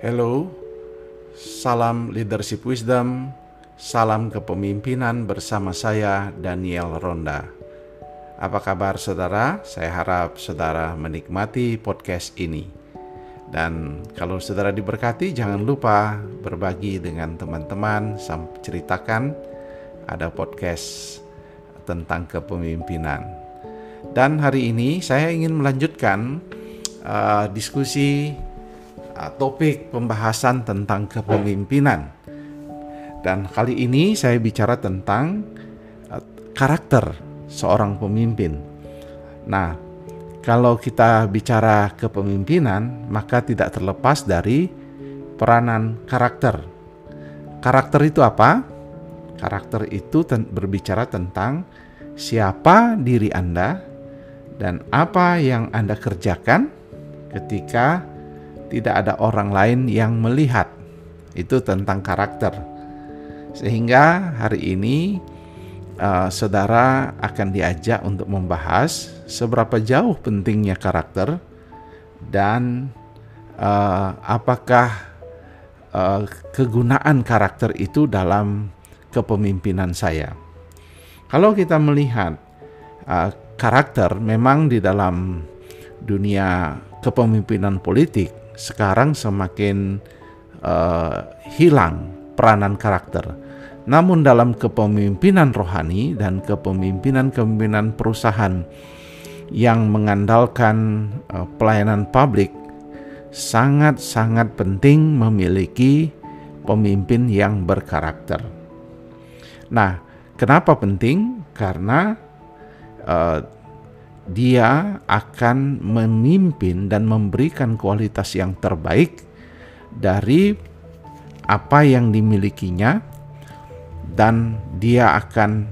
Hello, salam leadership wisdom, salam kepemimpinan bersama saya Daniel Ronda. Apa kabar saudara? Saya harap saudara menikmati podcast ini. Dan kalau saudara diberkati, jangan lupa berbagi dengan teman-teman, ceritakan ada podcast tentang kepemimpinan. Dan hari ini saya ingin melanjutkan uh, diskusi topik pembahasan tentang kepemimpinan. Dan kali ini saya bicara tentang uh, karakter seorang pemimpin. Nah, kalau kita bicara kepemimpinan, maka tidak terlepas dari peranan karakter. Karakter itu apa? Karakter itu ten berbicara tentang siapa diri Anda dan apa yang Anda kerjakan ketika tidak ada orang lain yang melihat. Itu tentang karakter. Sehingga hari ini uh, saudara akan diajak untuk membahas seberapa jauh pentingnya karakter dan uh, apakah uh, kegunaan karakter itu dalam kepemimpinan saya. Kalau kita melihat uh, karakter memang di dalam dunia kepemimpinan politik sekarang semakin uh, hilang peranan karakter. Namun dalam kepemimpinan rohani dan kepemimpinan-kepemimpinan perusahaan yang mengandalkan uh, pelayanan publik sangat-sangat penting memiliki pemimpin yang berkarakter. Nah, kenapa penting? Karena uh, dia akan memimpin dan memberikan kualitas yang terbaik dari apa yang dimilikinya dan dia akan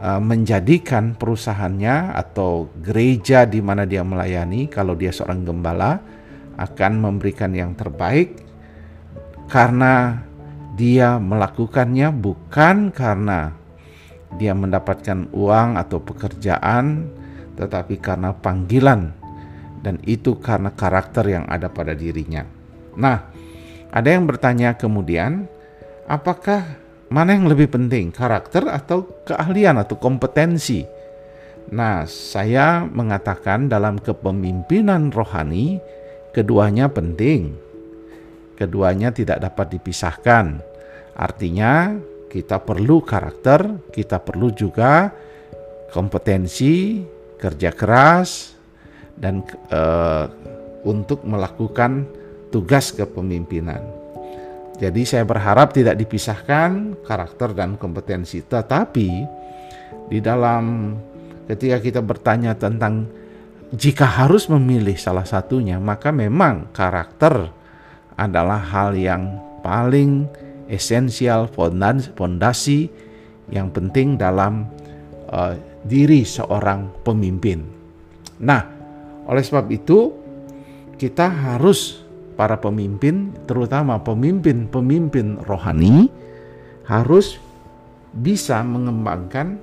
uh, menjadikan perusahaannya atau gereja di mana dia melayani kalau dia seorang gembala akan memberikan yang terbaik karena dia melakukannya bukan karena dia mendapatkan uang atau pekerjaan tetapi karena panggilan dan itu karena karakter yang ada pada dirinya. Nah, ada yang bertanya kemudian, apakah mana yang lebih penting, karakter atau keahlian atau kompetensi? Nah, saya mengatakan dalam kepemimpinan rohani, keduanya penting. Keduanya tidak dapat dipisahkan. Artinya, kita perlu karakter, kita perlu juga kompetensi, kerja keras dan uh, untuk melakukan tugas kepemimpinan. Jadi saya berharap tidak dipisahkan karakter dan kompetensi, tetapi di dalam ketika kita bertanya tentang jika harus memilih salah satunya, maka memang karakter adalah hal yang paling esensial fondasi yang penting dalam uh, diri seorang pemimpin. Nah, oleh sebab itu kita harus para pemimpin, terutama pemimpin-pemimpin rohani harus bisa mengembangkan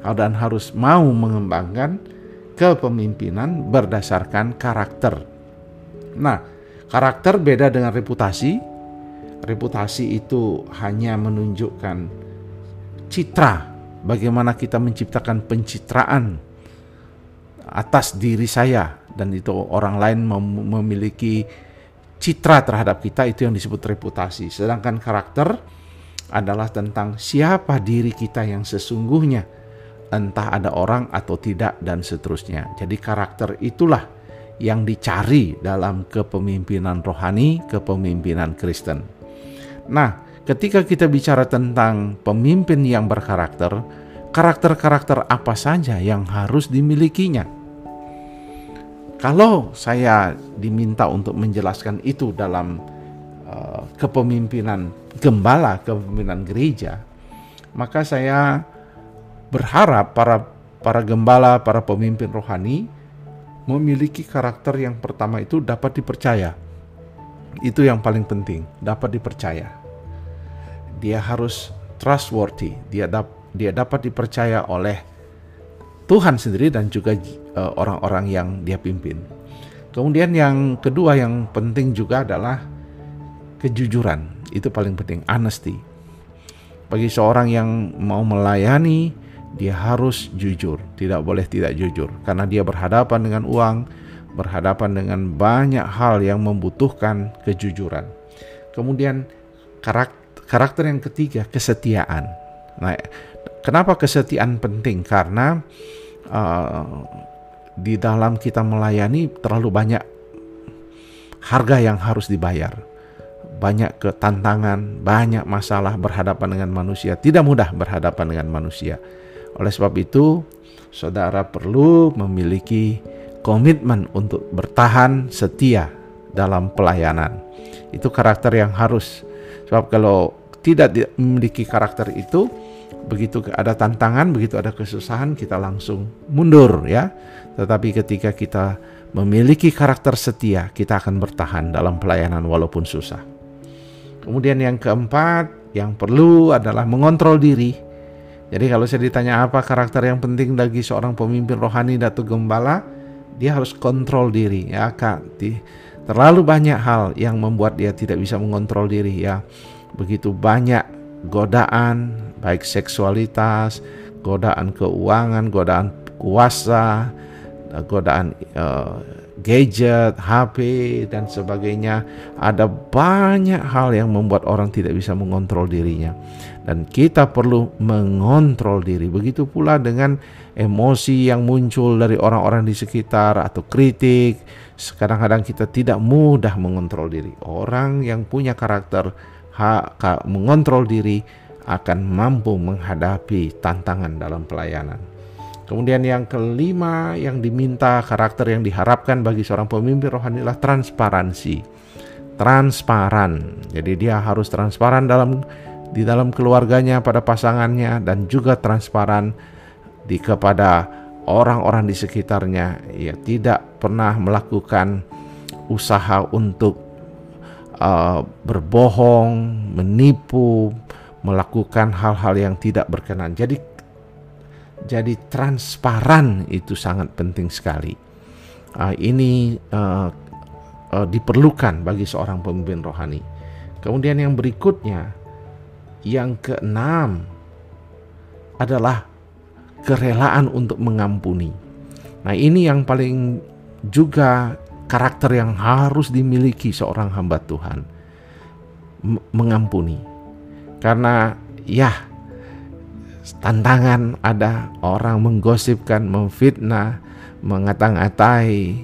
dan harus mau mengembangkan kepemimpinan berdasarkan karakter. Nah, karakter beda dengan reputasi. Reputasi itu hanya menunjukkan citra bagaimana kita menciptakan pencitraan atas diri saya dan itu orang lain mem memiliki citra terhadap kita itu yang disebut reputasi. Sedangkan karakter adalah tentang siapa diri kita yang sesungguhnya, entah ada orang atau tidak dan seterusnya. Jadi karakter itulah yang dicari dalam kepemimpinan rohani, kepemimpinan Kristen. Nah, Ketika kita bicara tentang pemimpin yang berkarakter, karakter-karakter apa saja yang harus dimilikinya? Kalau saya diminta untuk menjelaskan itu dalam uh, kepemimpinan gembala, kepemimpinan gereja, maka saya berharap para para gembala, para pemimpin rohani memiliki karakter yang pertama itu dapat dipercaya. Itu yang paling penting, dapat dipercaya dia harus trustworthy, dia dap, dia dapat dipercaya oleh Tuhan sendiri dan juga uh, orang-orang yang dia pimpin. Kemudian yang kedua yang penting juga adalah kejujuran itu paling penting, honesty. Bagi seorang yang mau melayani, dia harus jujur, tidak boleh tidak jujur karena dia berhadapan dengan uang, berhadapan dengan banyak hal yang membutuhkan kejujuran. Kemudian karakter, karakter yang ketiga kesetiaan. Nah, kenapa kesetiaan penting? Karena uh, di dalam kita melayani terlalu banyak harga yang harus dibayar. Banyak ketantangan, banyak masalah berhadapan dengan manusia. Tidak mudah berhadapan dengan manusia. Oleh sebab itu, saudara perlu memiliki komitmen untuk bertahan setia dalam pelayanan. Itu karakter yang harus. Sebab kalau tidak memiliki karakter itu, begitu ada tantangan, begitu ada kesusahan, kita langsung mundur ya. Tetapi ketika kita memiliki karakter setia, kita akan bertahan dalam pelayanan walaupun susah. Kemudian yang keempat, yang perlu adalah mengontrol diri. Jadi kalau saya ditanya apa karakter yang penting bagi seorang pemimpin rohani atau gembala, dia harus kontrol diri ya kak. Terlalu banyak hal yang membuat dia tidak bisa mengontrol diri ya. Begitu banyak godaan, baik seksualitas, godaan keuangan, godaan kuasa, godaan uh, gadget, HP dan sebagainya. Ada banyak hal yang membuat orang tidak bisa mengontrol dirinya. Dan kita perlu mengontrol diri. Begitu pula dengan emosi yang muncul dari orang-orang di sekitar atau kritik. Kadang-kadang kita tidak mudah mengontrol diri. Orang yang punya karakter hak mengontrol diri akan mampu menghadapi tantangan dalam pelayanan. Kemudian yang kelima yang diminta karakter yang diharapkan bagi seorang pemimpin rohani adalah transparansi. Transparan. Jadi dia harus transparan dalam di dalam keluarganya pada pasangannya dan juga transparan di kepada orang-orang di sekitarnya. Ya tidak pernah melakukan usaha untuk uh, berbohong, menipu, melakukan hal-hal yang tidak berkenan. Jadi jadi transparan itu sangat penting sekali. Uh, ini uh, uh, diperlukan bagi seorang pemimpin rohani. Kemudian yang berikutnya, yang keenam adalah kerelaan untuk mengampuni. Nah, ini yang paling juga karakter yang harus dimiliki seorang hamba Tuhan. mengampuni. Karena ya tantangan ada orang menggosipkan, memfitnah, mengatang-atai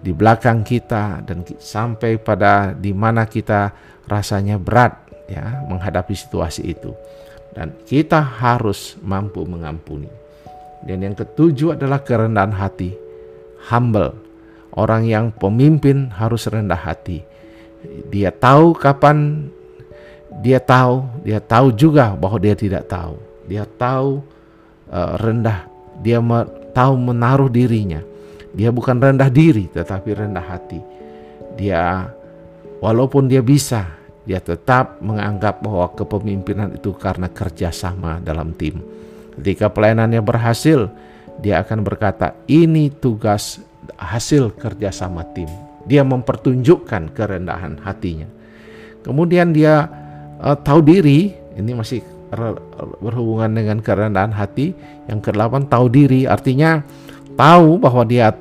di belakang kita dan sampai pada di mana kita rasanya berat ya menghadapi situasi itu. Dan kita harus mampu mengampuni. Dan yang ketujuh adalah kerendahan hati, humble. Orang yang pemimpin harus rendah hati. Dia tahu kapan dia tahu, dia tahu juga bahwa dia tidak tahu dia tahu uh, rendah, dia me tahu menaruh dirinya. Dia bukan rendah diri, tetapi rendah hati. Dia, walaupun dia bisa, dia tetap menganggap bahwa kepemimpinan itu karena kerjasama dalam tim. Ketika pelayanannya berhasil, dia akan berkata, "Ini tugas hasil kerjasama tim." Dia mempertunjukkan kerendahan hatinya. Kemudian dia uh, tahu diri, ini masih berhubungan dengan kerendahan hati. Yang kedelapan tahu diri, artinya tahu bahwa dia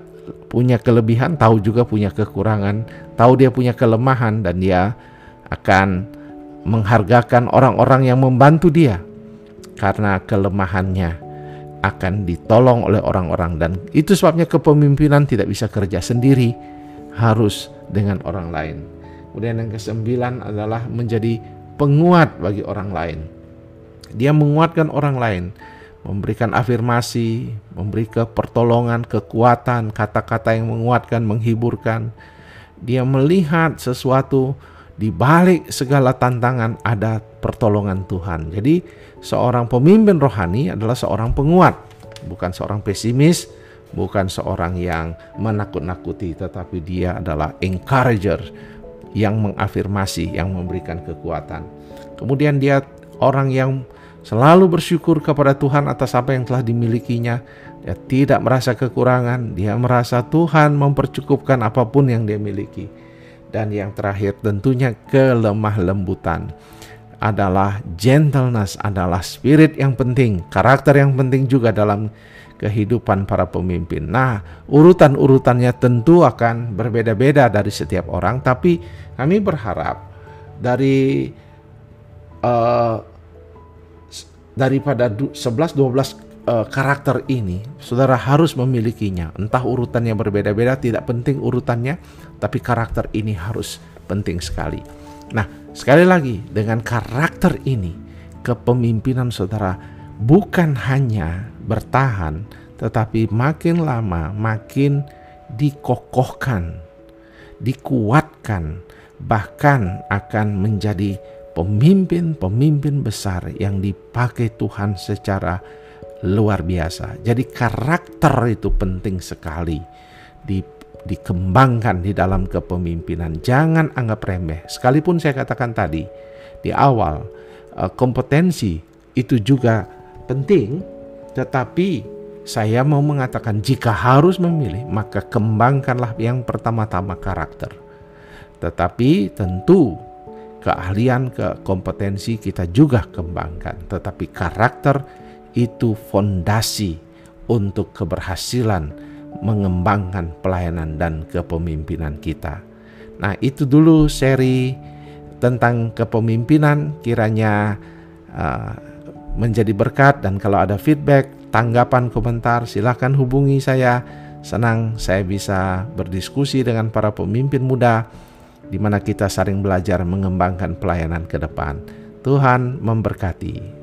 punya kelebihan, tahu juga punya kekurangan, tahu dia punya kelemahan dan dia akan menghargakan orang-orang yang membantu dia karena kelemahannya akan ditolong oleh orang-orang dan itu sebabnya kepemimpinan tidak bisa kerja sendiri harus dengan orang lain. Kemudian yang kesembilan adalah menjadi penguat bagi orang lain. Dia menguatkan orang lain, memberikan afirmasi, memberi pertolongan, kekuatan, kata-kata yang menguatkan, menghiburkan. Dia melihat sesuatu di balik segala tantangan ada pertolongan Tuhan. Jadi seorang pemimpin rohani adalah seorang penguat, bukan seorang pesimis, bukan seorang yang menakut-nakuti, tetapi dia adalah encourager yang mengafirmasi, yang memberikan kekuatan. Kemudian dia orang yang selalu bersyukur kepada Tuhan atas apa yang telah dimilikinya. Dia tidak merasa kekurangan, dia merasa Tuhan mempercukupkan apa pun yang dia miliki. Dan yang terakhir tentunya kelemah lembutan adalah gentleness adalah spirit yang penting, karakter yang penting juga dalam kehidupan para pemimpin. Nah, urutan-urutannya tentu akan berbeda-beda dari setiap orang, tapi kami berharap dari uh, daripada 11 12 uh, karakter ini, saudara harus memilikinya. Entah urutannya berbeda-beda, tidak penting urutannya, tapi karakter ini harus penting sekali. Nah, sekali lagi dengan karakter ini, kepemimpinan saudara bukan hanya bertahan, tetapi makin lama makin dikokohkan, dikuatkan, bahkan akan menjadi pemimpin-pemimpin besar yang dipakai Tuhan secara luar biasa. Jadi karakter itu penting sekali di, dikembangkan di dalam kepemimpinan. Jangan anggap remeh. Sekalipun saya katakan tadi di awal eh, kompetensi itu juga penting, tetapi saya mau mengatakan jika harus memilih maka kembangkanlah yang pertama-tama karakter. Tetapi tentu keahlian, ke kompetensi kita juga kembangkan, tetapi karakter itu fondasi untuk keberhasilan mengembangkan pelayanan dan kepemimpinan kita. Nah, itu dulu seri tentang kepemimpinan kiranya uh, menjadi berkat dan kalau ada feedback, tanggapan, komentar silahkan hubungi saya. Senang saya bisa berdiskusi dengan para pemimpin muda di mana kita saling belajar mengembangkan pelayanan ke depan. Tuhan memberkati.